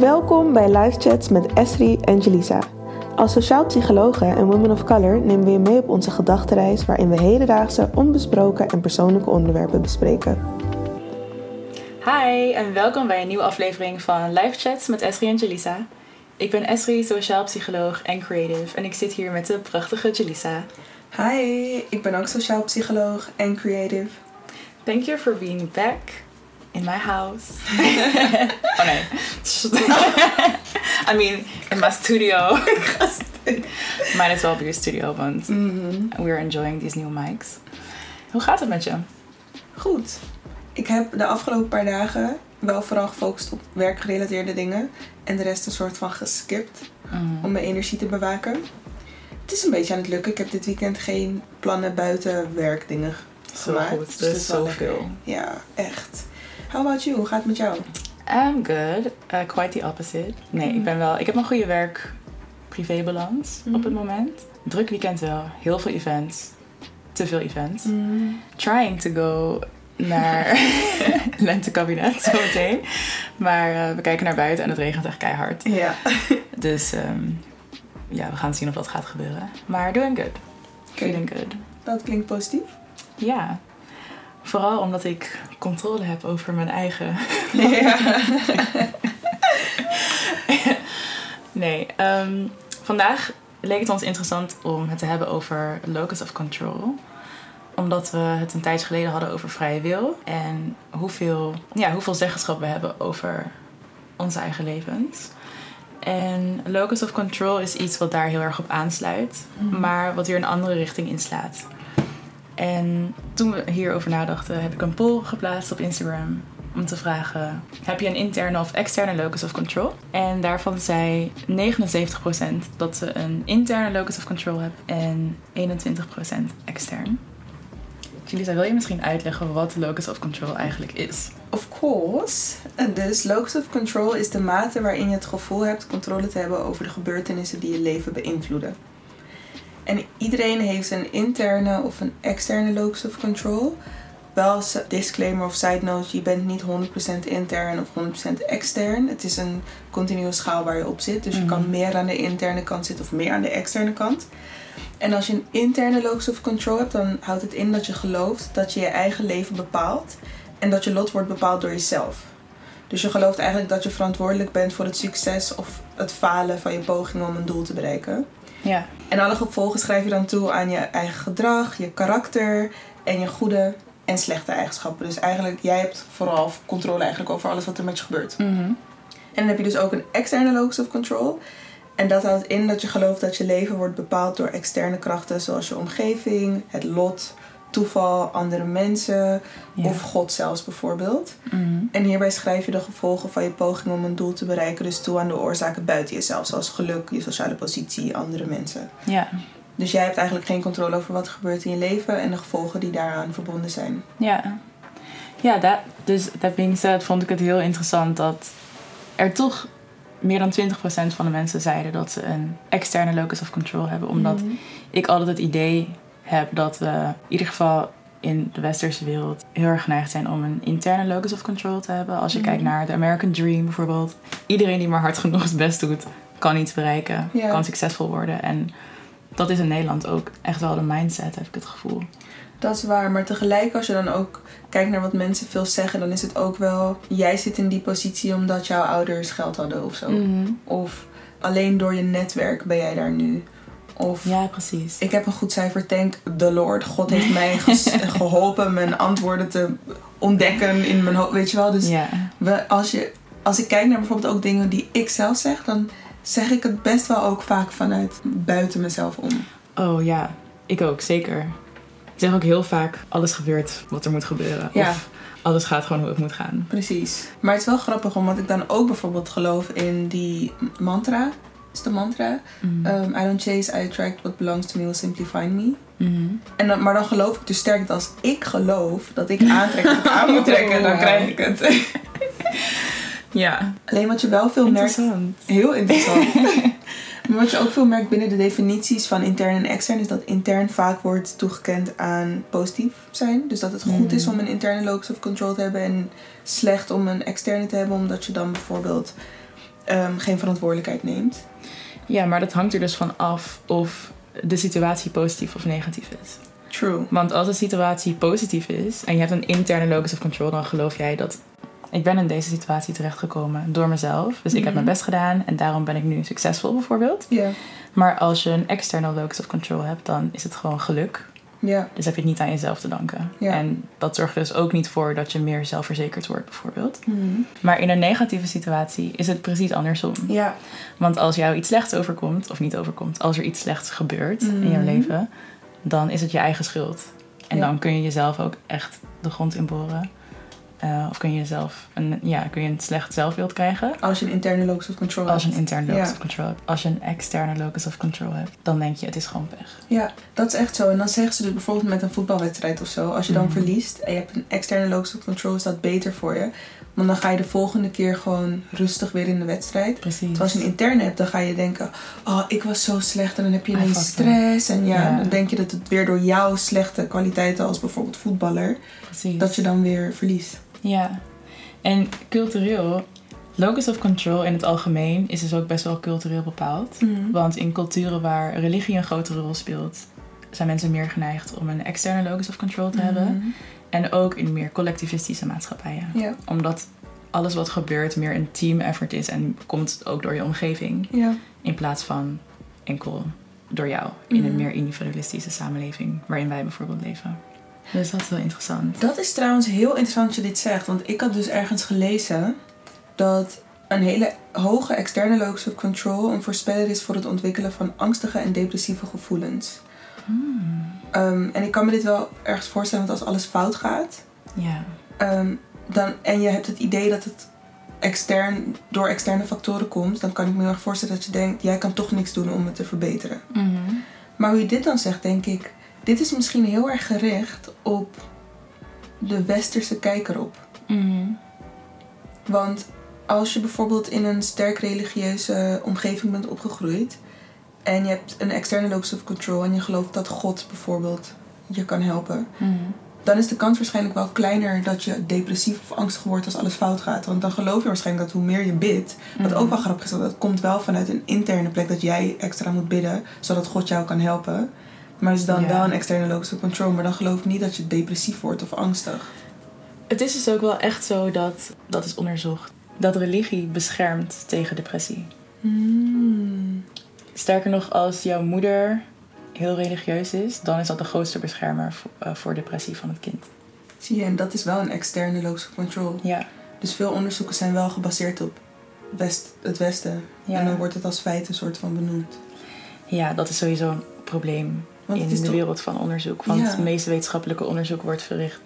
Welkom bij Live Chats met Esri en Jelisa. Als sociaal psychologen en women of color nemen we je mee op onze gedachtenreis waarin we hedendaagse, onbesproken en persoonlijke onderwerpen bespreken. Hi en welkom bij een nieuwe aflevering van Live Chats met Esri en Jelisa. Ik ben Esri, sociaal psycholoog en creative en ik zit hier met de prachtige Jelisa. Hi, ik ben ook sociaal psycholoog en creative. Thank you for being back in my house. oh nee. I mean, in my studio. Might as well be your studio, want we're enjoying these new mics. Hoe gaat het met je? Goed. Ik heb de afgelopen paar dagen wel vooral gefocust op werkgerelateerde dingen. En de rest een soort van geskipt om mijn energie te bewaken. Het is een beetje aan het lukken. Ik heb dit weekend geen plannen buiten werkdingen Zo gemaakt. goed, Dus er wel zoveel. Ja, echt. How about you? Hoe gaat het met jou? I'm good. Uh, quite the opposite. Nee, ik ben wel... Ik heb een goede werk-privé-balans op het moment. Druk weekend wel. Heel veel events. Te veel events. Trying to go naar lentekabinet zometeen. Maar uh, we kijken naar buiten en het regent echt keihard. Ja. Dus ehm, ja, we gaan zien of dat gaat gebeuren. Maar doing good. Feeling good. Dat klinkt positief. Ja. Vooral omdat ik controle heb over mijn eigen Ja. Nee, ehm, vandaag leek het ons interessant om het te hebben over locus of control. Omdat we het een tijdje geleden hadden over vrije wil. En hoeveel, ja, hoeveel zeggenschap we hebben over onze eigen levens. En locus of control is iets wat daar heel erg op aansluit. Maar wat weer een andere richting inslaat. En toen we hierover nadachten, heb ik een poll geplaatst op Instagram om te vragen: heb je een interne of externe locus of control? En daarvan zei 79% dat ze een interne locus of control hebben en 21% extern. Julisa, wil je misschien uitleggen wat locus of control eigenlijk is? Of course. Dus locus of control is de mate waarin je het gevoel hebt controle te hebben over de gebeurtenissen die je leven beïnvloeden. En iedereen heeft een interne of een externe locus of control. Wel als disclaimer of side note, je bent niet 100% intern of 100% extern. Het is een continue schaal waar je op zit. Dus je kan meer aan de interne kant zitten of meer aan de externe kant. En als je een interne locus of control hebt, dan houdt het in dat je gelooft dat je je eigen leven bepaalt. En dat je lot wordt bepaald door jezelf. Dus je gelooft eigenlijk dat je verantwoordelijk bent voor het succes of het falen van je poging om een doel te bereiken. Ja. En alle gevolgen schrijf je dan toe aan je eigen gedrag, je karakter en je goede en slechte eigenschappen. Dus eigenlijk, jij hebt vooral controle eigenlijk over alles wat er met je gebeurt. En dan heb je dus ook een externe locus of control. En dat houdt in dat je gelooft dat je leven wordt bepaald door externe krachten zoals je omgeving, het lot, toeval, andere mensen Ja. of God zelfs bijvoorbeeld. En hierbij schrijf je de gevolgen van je poging om een doel te bereiken dus toe aan de oorzaken buiten jezelf, zoals geluk, je sociale positie, andere mensen. Ja. Dus jij hebt eigenlijk geen controle over wat er gebeurt in je leven en de gevolgen die daaraan verbonden zijn. Ja. Ja, dat, dus dat being said vond ik het heel interessant dat er toch meer dan 20% van de mensen zeiden dat ze een externe locus of control hebben. Omdat ik altijd het idee heb dat we in ieder geval in de westerse wereld heel erg geneigd zijn om een interne locus of control te hebben. Als je kijkt naar de American Dream bijvoorbeeld. Iedereen die maar hard genoeg het best doet, kan iets bereiken, kan succesvol worden. En dat is in Nederland ook echt wel de mindset, heb ik het gevoel. Dat is waar, maar tegelijk als je dan ook kijkt naar wat mensen veel zeggen, dan is het ook wel, jij zit in die positie omdat jouw ouders geld hadden of zo. Of alleen door je netwerk ben jij daar nu. Of Ja, precies. ik heb een goed cijfer, thank the Lord. God heeft mij geholpen mijn antwoorden te ontdekken in mijn hoofd, weet je wel. Dus Ja. we, als, je, als ik kijk naar bijvoorbeeld ook dingen die ik zelf zeg, dan zeg ik het best wel ook vaak vanuit buiten mezelf om. Oh ja, ik ook, zeker. Ik zeg ook heel vaak, alles gebeurt wat er moet gebeuren. Ja. Of alles gaat gewoon hoe het moet gaan. Precies. Maar het is wel grappig omdat ik dan ook bijvoorbeeld geloof in die mantra. Is de mantra? Um, I don't chase, I attract what belongs to me will simply find me. En dan, maar dan geloof ik dus sterk dat als ik geloof dat ik aantrek ik aan moet trekken, dan Wow. krijg ik het. Ja, Alleen wat je wel veel merkt. interessant. Heel interessant. maar wat je ook veel merkt binnen de definities van intern en extern, is dat intern vaak wordt toegekend aan positief zijn. Dus dat het goed is om een interne locus of control te hebben en slecht om een externe te hebben, omdat je dan bijvoorbeeld ehm, geen verantwoordelijkheid neemt. Ja, maar dat hangt er dus van af of de situatie positief of negatief is. True. Want als de situatie positief is en je hebt een interne locus of control, dan geloof jij dat ik ben in deze situatie terechtgekomen door mezelf. Dus ik heb Mhm. mijn best gedaan en daarom ben ik nu succesvol bijvoorbeeld. Ja. Maar als je een externe locus of control hebt, dan is het gewoon geluk. Ja. Dus heb je het niet aan jezelf te danken. Ja. En dat zorgt dus ook niet voor dat je meer zelfverzekerd wordt bijvoorbeeld. Mhm. Maar in een negatieve situatie is het precies andersom. Ja. Want als jou iets slechts overkomt, of niet overkomt, als er iets slechts gebeurt in jouw Mhm. leven, dan is het je eigen schuld. En Ja. dan kun je jezelf ook echt de grond inboren. Eh, of kun je jezelf een, ja, kun je een slecht zelfbeeld krijgen. Als je een interne locus of control Als je een hebt. interne locus Ja. of control hebt. Als je een externe locus of control hebt, dan denk je het is gewoon pech. Ja, dat is echt zo. En dan zeggen ze dus bijvoorbeeld met een voetbalwedstrijd of zo. Als je dan Mhm. verliest en je hebt een externe locus of control, is dat beter voor je. Want dan ga je de volgende keer gewoon rustig weer in de wedstrijd. Precies. Terwijl als je een interne hebt, dan ga je denken... Oh, ik was zo slecht. En dan heb je ineens up. stress. En ja, Ja. dan denk je dat het weer door jouw slechte kwaliteiten... als bijvoorbeeld voetballer, Precies. dat je dan weer verliest. Ja. En cultureel, locus of control in het algemeen is dus ook best wel cultureel bepaald. Want in culturen waar religie een grotere rol speelt, zijn mensen meer geneigd om een externe locus of control te hebben. Mhm. En ook in meer collectivistische maatschappijen. Ja, Omdat alles wat gebeurt meer een team effort is en komt ook door je omgeving. ja. In plaats van enkel door jou. In een Mhm. meer individualistische samenleving waarin wij bijvoorbeeld leven. Dus dat is wel interessant. Dat is trouwens heel interessant dat je dit zegt. Want ik had dus ergens gelezen dat een hele hoge externe locus of control een voorspeller is voor het ontwikkelen van angstige en depressieve gevoelens. Ehm, en ik kan me dit wel ergens voorstellen, want als alles fout gaat, Ja. ehm, dan, en je hebt het idee dat het extern, door externe factoren komt, dan kan ik me heel erg voorstellen dat je denkt, jij kan toch niks doen om het te verbeteren. Maar hoe je dit dan zegt, denk ik, dit is misschien heel erg gericht op de westerse kijk erop. Want als je bijvoorbeeld in een sterk religieuze omgeving bent opgegroeid en je hebt een externe locus of control en je gelooft dat God bijvoorbeeld je kan helpen, dan is de kans waarschijnlijk wel kleiner dat je depressief of angstig wordt als alles fout gaat. Want dan geloof je waarschijnlijk dat hoe meer je bidt, wat ook wel grappig is, dat komt wel vanuit een interne plek dat jij extra moet bidden, zodat God jou kan helpen. Maar is dan Ja. wel een externe locus of control, maar dan geloof ik niet dat je depressief wordt of angstig. Het is dus ook wel echt zo dat, dat is onderzocht, dat religie beschermt tegen depressie. Hmm. Sterker nog, als jouw moeder heel religieus is, dan is dat de grootste beschermer voor, eh, voor depressie van het kind. Zie je, en dat is wel een externe locus of control. Ja, Dus veel onderzoeken zijn wel gebaseerd op west, het Westen. ja. En dan wordt het als feit een soort van benoemd. ja dat is sowieso een probleem Want in de toch... wereld van onderzoek. Want Ja. het meeste wetenschappelijke onderzoek wordt verricht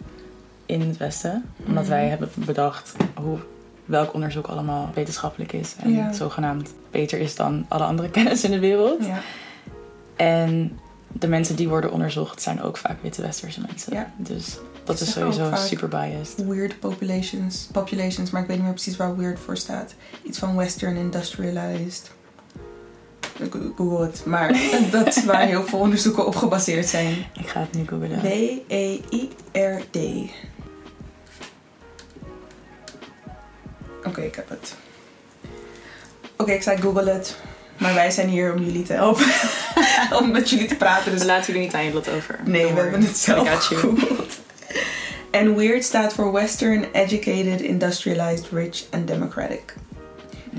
in het Westen. Omdat Mhm. wij hebben bedacht hoe, welk onderzoek allemaal wetenschappelijk is. En Ja. zogenaamd beter is dan alle andere kennis in de wereld. Ja. En de mensen die worden onderzocht zijn ook vaak witte westerse mensen. Ja. Dus dat is sowieso super biased. Weird populations, populations, maar ik weet niet meer precies waar weird voor staat. Iets van western industrialized. Ik Google het, maar dat is waar heel veel onderzoeken op gebaseerd zijn. Ik ga het nu googlen. W-E-I-R-D. Oké, ik heb het. Oké, ik zei Google het. Maar wij zijn hier om jullie te helpen. om met jullie te praten. Dus We laten jullie niet aan je lot over. Nee, Don't we hebben het zelf gegoogeld. En WEIRD staat voor Western Educated, Industrialized, Rich and Democratic.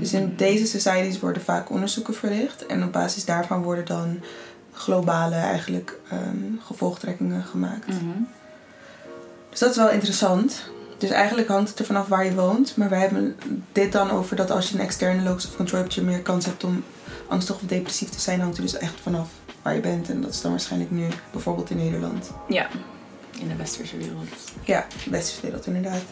Dus in deze societies worden vaak onderzoeken verricht. En op basis daarvan worden dan globale eigenlijk ehm, gevolgtrekkingen gemaakt. Mhm. Dus dat is wel interessant. Dus eigenlijk hangt het er vanaf waar je woont. Maar wij hebben dit dan over dat als je een externe locus of control hebt, je meer kans hebt om angstig of depressief te zijn. Hangt er dus echt vanaf waar je bent. En dat is dan waarschijnlijk nu bijvoorbeeld in Nederland. Ja, in de westerse wereld. Ja, westerse wereld inderdaad.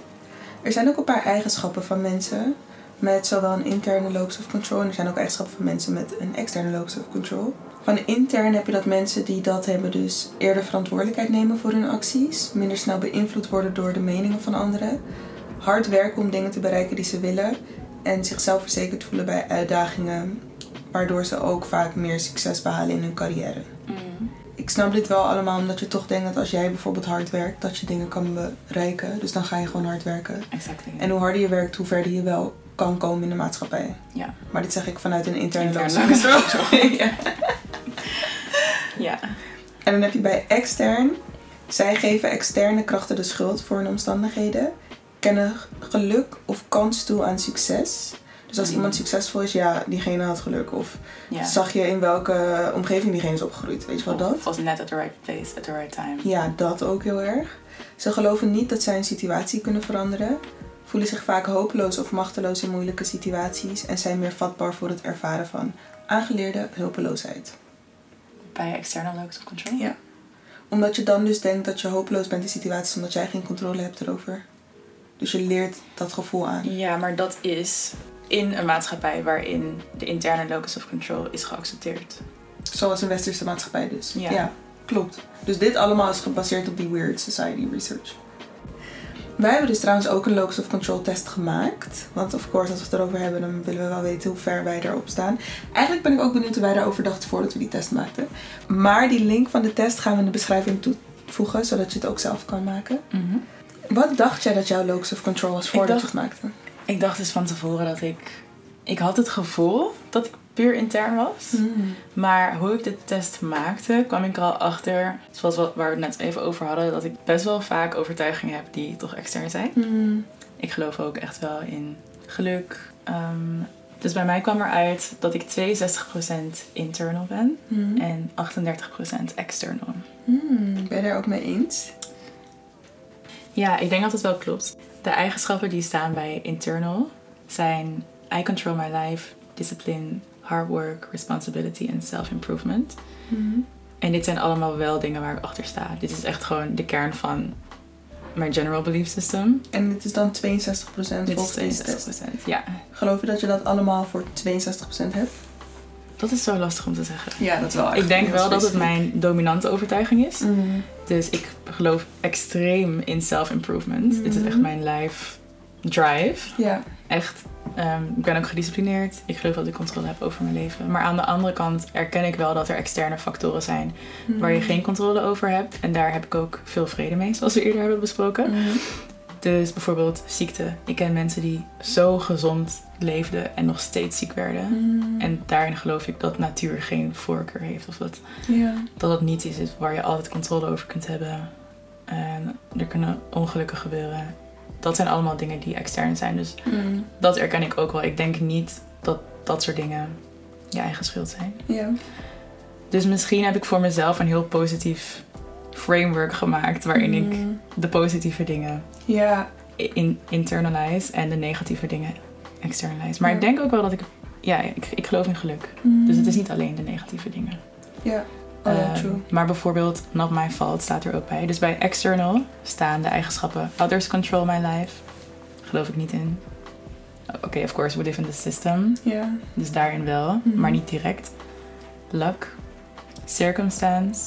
Er zijn ook een paar eigenschappen van mensen met zowel een interne locus of control en er zijn ook eigenschappen van mensen met een externe locus of control. Van intern heb je dat mensen die dat hebben dus eerder verantwoordelijkheid nemen voor hun acties, minder snel beïnvloed worden door de meningen van anderen, hard werken om dingen te bereiken die ze willen en zichzelf verzekerd voelen bij uitdagingen, waardoor ze ook vaak meer succes behalen in hun carrière. Ik snap dit wel allemaal omdat je toch denkt dat als jij bijvoorbeeld hard werkt, dat je dingen kan bereiken. Dus dan ga je gewoon hard werken. Exactly. En hoe harder je werkt, hoe verder je wel kan komen in de maatschappij. Ja. Maar dit zeg ik vanuit een interne control. ja. Ja. En dan heb je bij extern. Zij geven externe krachten de schuld voor hun omstandigheden. Kennen geluk of kans toe aan succes. Dus als Mhm. iemand succesvol is, ja, diegene had geluk. Of ja. zag je in welke omgeving diegene is opgegroeid. Weet je wat dat? Was net at the right place at the right time. Ja, dat ook heel erg. Ze geloven niet dat zij een situatie kunnen veranderen. Voelen zich vaak hopeloos of machteloos in moeilijke situaties. En zijn meer vatbaar voor het ervaren van aangeleerde hulpeloosheid. Bij external locus of control? Ja. Omdat je dan dus denkt dat je hopeloos bent in situaties omdat jij geen controle hebt erover. Dus je leert dat gevoel aan. Ja, maar dat is in een maatschappij waarin de interne locus of control is geaccepteerd. Zoals een westerse maatschappij dus. Ja. klopt. Dus dit allemaal is gebaseerd op die Weird Society research. Wij hebben dus trouwens ook een locus of control test gemaakt. Want of course, als we het erover hebben, dan willen we wel weten hoe ver wij erop staan. Eigenlijk ben ik ook benieuwd hoe wij daarover dachten voordat we die test maakten. Maar die link van de test gaan we in de beschrijving toevoegen, zodat je het ook zelf kan maken. Wat dacht jij dat jouw locus of control was voordat dacht- je het maakte? Ik dacht dus van tevoren dat ik... Ik had het gevoel dat ik puur intern was. Hmm. Maar hoe ik de test maakte, kwam ik er al achter, zoals wat, waar we het net even over hadden, dat ik best wel vaak overtuigingen heb die toch extern zijn. Hmm. Ik geloof ook echt wel in geluk. Ehm, dus bij mij kwam eruit dat ik 62% internal ben Hmm. en 38% external. Ben je daar ook mee eens? Ja, ik denk dat het wel klopt. De eigenschappen die staan bij internal zijn I control my life, discipline, hard work, responsibility en self-improvement. Hmm. En dit zijn allemaal wel dingen waar ik achter sta. Dit is echt gewoon de kern van mijn general belief system. En dit is dan 62% Dit volgens is deze test. 62%. Ja, Geloof je dat je dat allemaal voor 62% hebt? dat is zo lastig om te zeggen. Ja, dat wel. Ik denk wel dat het mijn dominante overtuiging is. Mm. Dus ik geloof extreem in self-improvement. Mhm. Dit is echt mijn life drive. Ja. Echt. ehm, ik ben ook gedisciplineerd. Ik geloof dat ik controle heb over mijn leven. Maar aan de andere kant erken ik wel dat er externe factoren zijn waar je geen controle over hebt. En daar heb ik ook veel vrede mee, zoals we eerder hebben besproken. Mm. Dus bijvoorbeeld ziekte. Ik ken mensen die zo gezond leefden en nog steeds ziek werden. Mm. En daarin geloof ik dat natuur geen voorkeur heeft. Of dat Ja. dat het niet iets is waar je altijd controle over kunt hebben. En er kunnen ongelukken gebeuren. Dat zijn allemaal dingen die extern zijn. Dus Mm. dat erken ik ook wel. Ik denk niet dat dat soort dingen je eigen schuld zijn. Ja. Dus misschien heb ik voor mezelf een heel positief framework gemaakt waarin ik Mm. de positieve dingen Ja. in internalize en de negatieve dingen externalize. Maar Ja. ik denk ook wel dat ik, ja, ik, ik geloof in geluk. Mm. Dus het is niet alleen de negatieve dingen. Ja. Oh, ja, Ehm, maar bijvoorbeeld Not My Fault staat er ook bij. Dus bij external staan de eigenschappen Others control my life. Geloof ik niet in. Oké, of course, we live in the system. Ja. Dus daarin wel, Mhm. maar niet direct. Luck. Circumstance.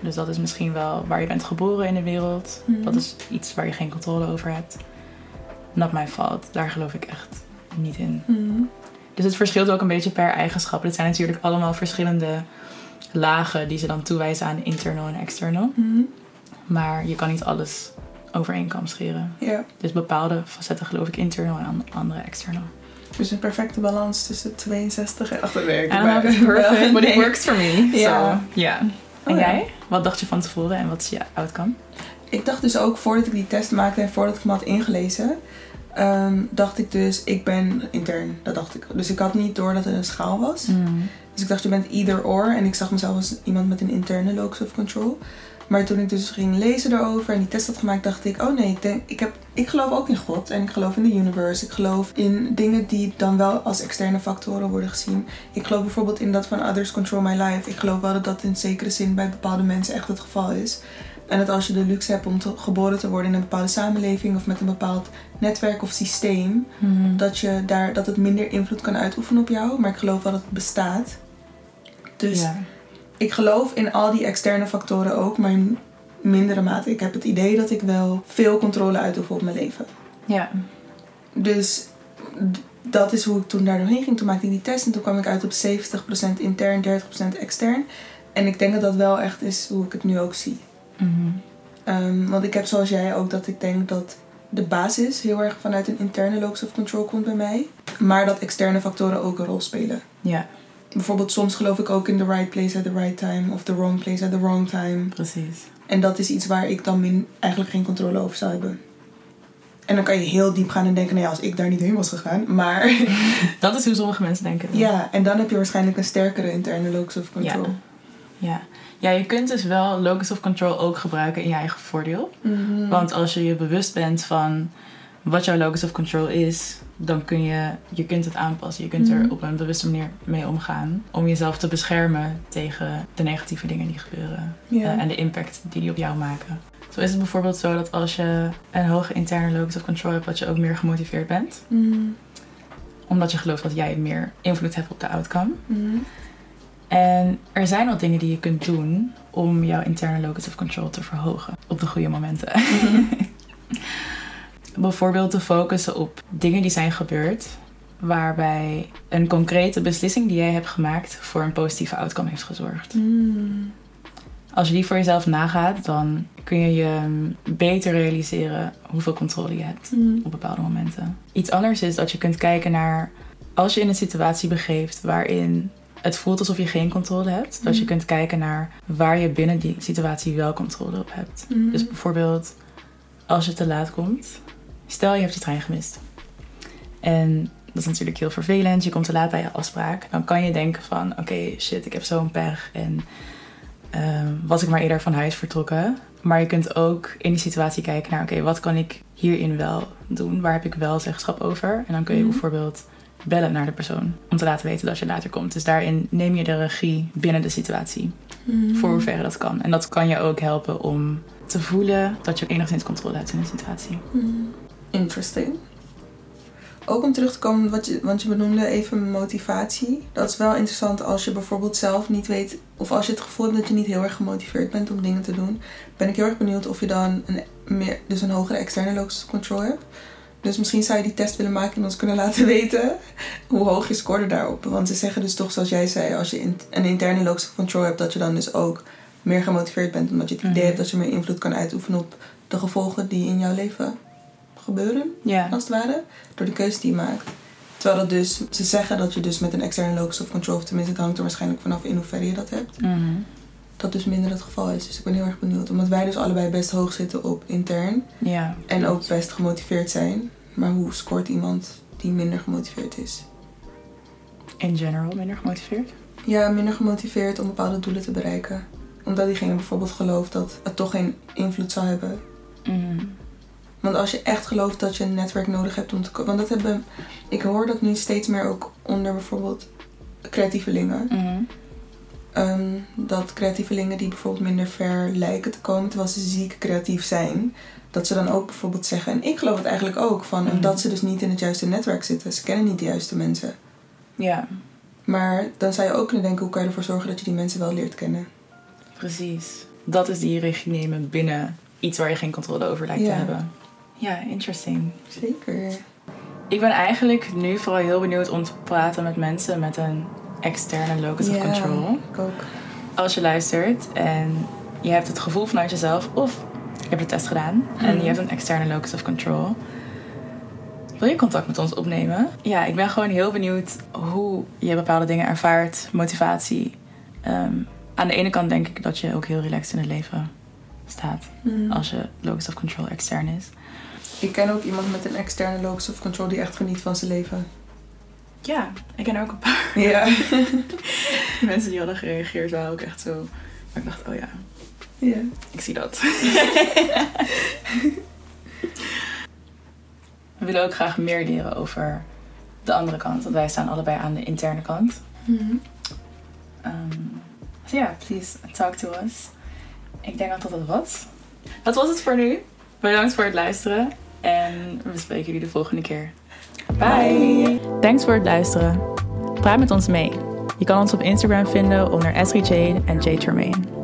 Dus dat is misschien wel waar je bent geboren in de wereld. Mhm. Dat is iets waar je geen controle over hebt. Not my fault. Daar geloof ik echt niet in. Mm. Dus het verschilt ook een beetje per eigenschap. Het zijn natuurlijk allemaal verschillende lagen die ze dan toewijzen aan internal en external. Mm. Maar je kan niet alles over één kam scheren. Ja. Dus bepaalde facetten geloof ik internal en an- andere external. Dus een perfecte balans tussen 62 en 88. I don't know if it's perfect, but it Nee. works for me. Ja. So. En Oh, ja. jij? Wat dacht je van tevoren en wat is je outcome? Ik dacht dus ook voordat ik die test maakte en voordat ik hem had ingelezen, ehm, dacht ik dus, ik ben intern. Dat dacht ik. Dus ik had niet door dat het een schaal was. Dus ik dacht, je bent either or. En ik zag mezelf als iemand met een interne locus of control. Maar toen ik dus ging lezen daarover en die test had gemaakt, dacht ik, oh nee, ik, denk, ik, heb, ik geloof ook in God. En ik geloof in de universe. Ik geloof in dingen die dan wel als externe factoren worden gezien. Ik geloof bijvoorbeeld in dat van others control my life. Ik geloof wel dat dat in zekere zin bij bepaalde mensen echt het geval is. En dat als je de luxe hebt om te- geboren te worden in een bepaalde samenleving of met een bepaald netwerk of systeem, dat, je daar, dat het minder invloed kan uitoefenen op jou. Maar ik geloof wel dat het bestaat. Dus ja. ik geloof in al die externe factoren ook, maar in mindere mate. Ik heb het idee dat ik wel veel controle uitoefen op mijn leven. ja. Dus d- dat is hoe ik toen daar doorheen ging. Toen maakte ik die test en toen kwam ik uit op 70% intern, 30% extern. En ik denk dat dat wel echt is hoe ik het nu ook zie. Mhm. Ehm, want ik heb zoals jij ook dat ik denk dat de basis heel erg vanuit een interne locus of control komt bij mij. Maar dat externe factoren ook een rol spelen. Ja, Bijvoorbeeld soms geloof ik ook in the right place at the right time. Of the wrong place at the wrong time. precies. En dat is iets waar ik dan min, eigenlijk geen controle over zou hebben. En dan kan je heel diep gaan en denken, nou ja, als ik daar niet heen was gegaan. Maar Dat is hoe sommige mensen denken. dan. ja, en dan heb je waarschijnlijk een sterkere interne locus of control. Ja. ja, je kunt dus wel locus of control ook gebruiken in je eigen voordeel. Mhm. Want als je je bewust bent van wat jouw locus of control is, dan kun je, je kunt het aanpassen. Je kunt er Mhm. op een bewuste manier mee omgaan. Om jezelf te beschermen tegen de negatieve dingen die gebeuren. ja. eh, en de impact die die op jou maken. Zo is het bijvoorbeeld zo dat als je een hoge interne locus of control hebt, dat je ook meer gemotiveerd bent. Mhm. Omdat je gelooft dat jij meer invloed hebt op de outcome. En er zijn wat dingen die je kunt doen om jouw interne locus of control te verhogen op de goede momenten. Bijvoorbeeld te focussen op dingen die zijn gebeurd, waarbij een concrete beslissing die jij hebt gemaakt voor een positieve outcome heeft gezorgd. Mhm. Als je die voor jezelf nagaat, dan kun je je beter realiseren hoeveel controle je hebt Mhm. op bepaalde momenten. Iets anders is dat je kunt kijken naar als je in een situatie begeeft waarin het voelt alsof je geen controle hebt, dat je Mhm. kunt kijken naar waar je binnen die situatie wel controle op hebt. Mhm. Dus bijvoorbeeld als je te laat komt, stel je hebt je trein gemist. En dat is natuurlijk heel vervelend, je komt te laat bij je afspraak. Dan kan je denken van oké shit, ik heb zo'n pech en ehm, was ik maar eerder van huis vertrokken. Maar je kunt ook in die situatie kijken naar oké, wat kan ik hierin wel doen? Waar heb ik wel zeggenschap over? En dan kun je Mhm. bijvoorbeeld bellen naar de persoon om te laten weten dat je later komt. Dus daarin neem je de regie binnen de situatie Mhm. voor hoeverre dat kan. En dat kan je ook helpen om te voelen dat je enigszins controle hebt in een situatie. Mhm. Interesting. Ook om terug te komen, wat je, want je benoemde even motivatie. Dat is wel interessant als je bijvoorbeeld zelf niet weet, of als je het gevoel hebt dat je niet heel erg gemotiveerd bent om dingen te doen. Ben ik heel erg benieuwd of je dan een, meer, dus een hogere externe locus of control hebt. Dus misschien zou je die test willen maken en ons kunnen laten weten hoe hoog je scoorde daarop. Want ze zeggen dus toch, zoals jij zei, als je een interne locus of control hebt, dat je dan dus ook meer gemotiveerd bent. Omdat je het idee Mhm. hebt dat je meer invloed kan uitoefenen op de gevolgen die in jouw leven gebeuren als het ware, door de keuze die je maakt. Terwijl dat dus, ze zeggen dat je dus met een externe locus of control, of tenminste het hangt er waarschijnlijk vanaf in hoeverre je dat hebt, Mhm. Dat dus minder het geval is. Dus ik ben heel erg benieuwd, omdat wij dus allebei best hoog zitten op intern Ja. en ook best gemotiveerd zijn. Maar hoe scoort iemand die minder gemotiveerd is? In general minder gemotiveerd. Ja, minder gemotiveerd om bepaalde doelen te bereiken. Omdat diegene bijvoorbeeld gelooft dat het toch geen invloed zal hebben Mhm. Want als je echt gelooft dat je een netwerk nodig hebt om te komen. Want dat hebben. Ik hoor dat nu steeds meer ook onder bijvoorbeeld creatievelingen. Mhm. Ehm, dat creatievelingen die bijvoorbeeld minder ver lijken te komen terwijl ze ziek creatief zijn. Dat ze dan ook bijvoorbeeld zeggen. En ik geloof het eigenlijk ook. Van, Mhm. Omdat ze dus niet in het juiste netwerk zitten. Ze kennen niet de juiste mensen. Ja, Maar dan zou je ook kunnen denken. Hoe kan je ervoor zorgen dat je die mensen wel leert kennen? precies. Dat is die regie nemen binnen iets waar je geen controle over lijkt Ja. te hebben. Ja, interesting. Zeker. Ik ben eigenlijk nu vooral heel benieuwd om te praten met mensen met een externe locus of control. Ik ook. Als je luistert en je hebt het gevoel vanuit jezelf of je hebt de test gedaan en Mhm. je hebt een externe locus of control. Wil je contact met ons opnemen? Ja, ik ben gewoon heel benieuwd hoe je bepaalde dingen ervaart, motivatie. Ehm, aan de ene kant denk ik dat je ook heel relaxed in het leven staat Mhm. als je locus of control extern is. Ik ken ook iemand met een externe locus of control die echt geniet van zijn leven. Ja, ik ken ook een paar Ja. mensen die hadden gereageerd, waren ook echt zo. Maar ik dacht, oh ja, ja. ik zie dat. We willen ook graag meer leren over de andere kant, want wij staan allebei aan de interne kant. Um, so ja, please talk to us. Ik denk dat dat het was. Dat was het voor nu. Bedankt voor het luisteren en we spreken jullie de volgende keer. Bye! Thanks voor het luisteren. Praat met ons mee. Je kan ons op Instagram vinden onder Esri Jade en Jade.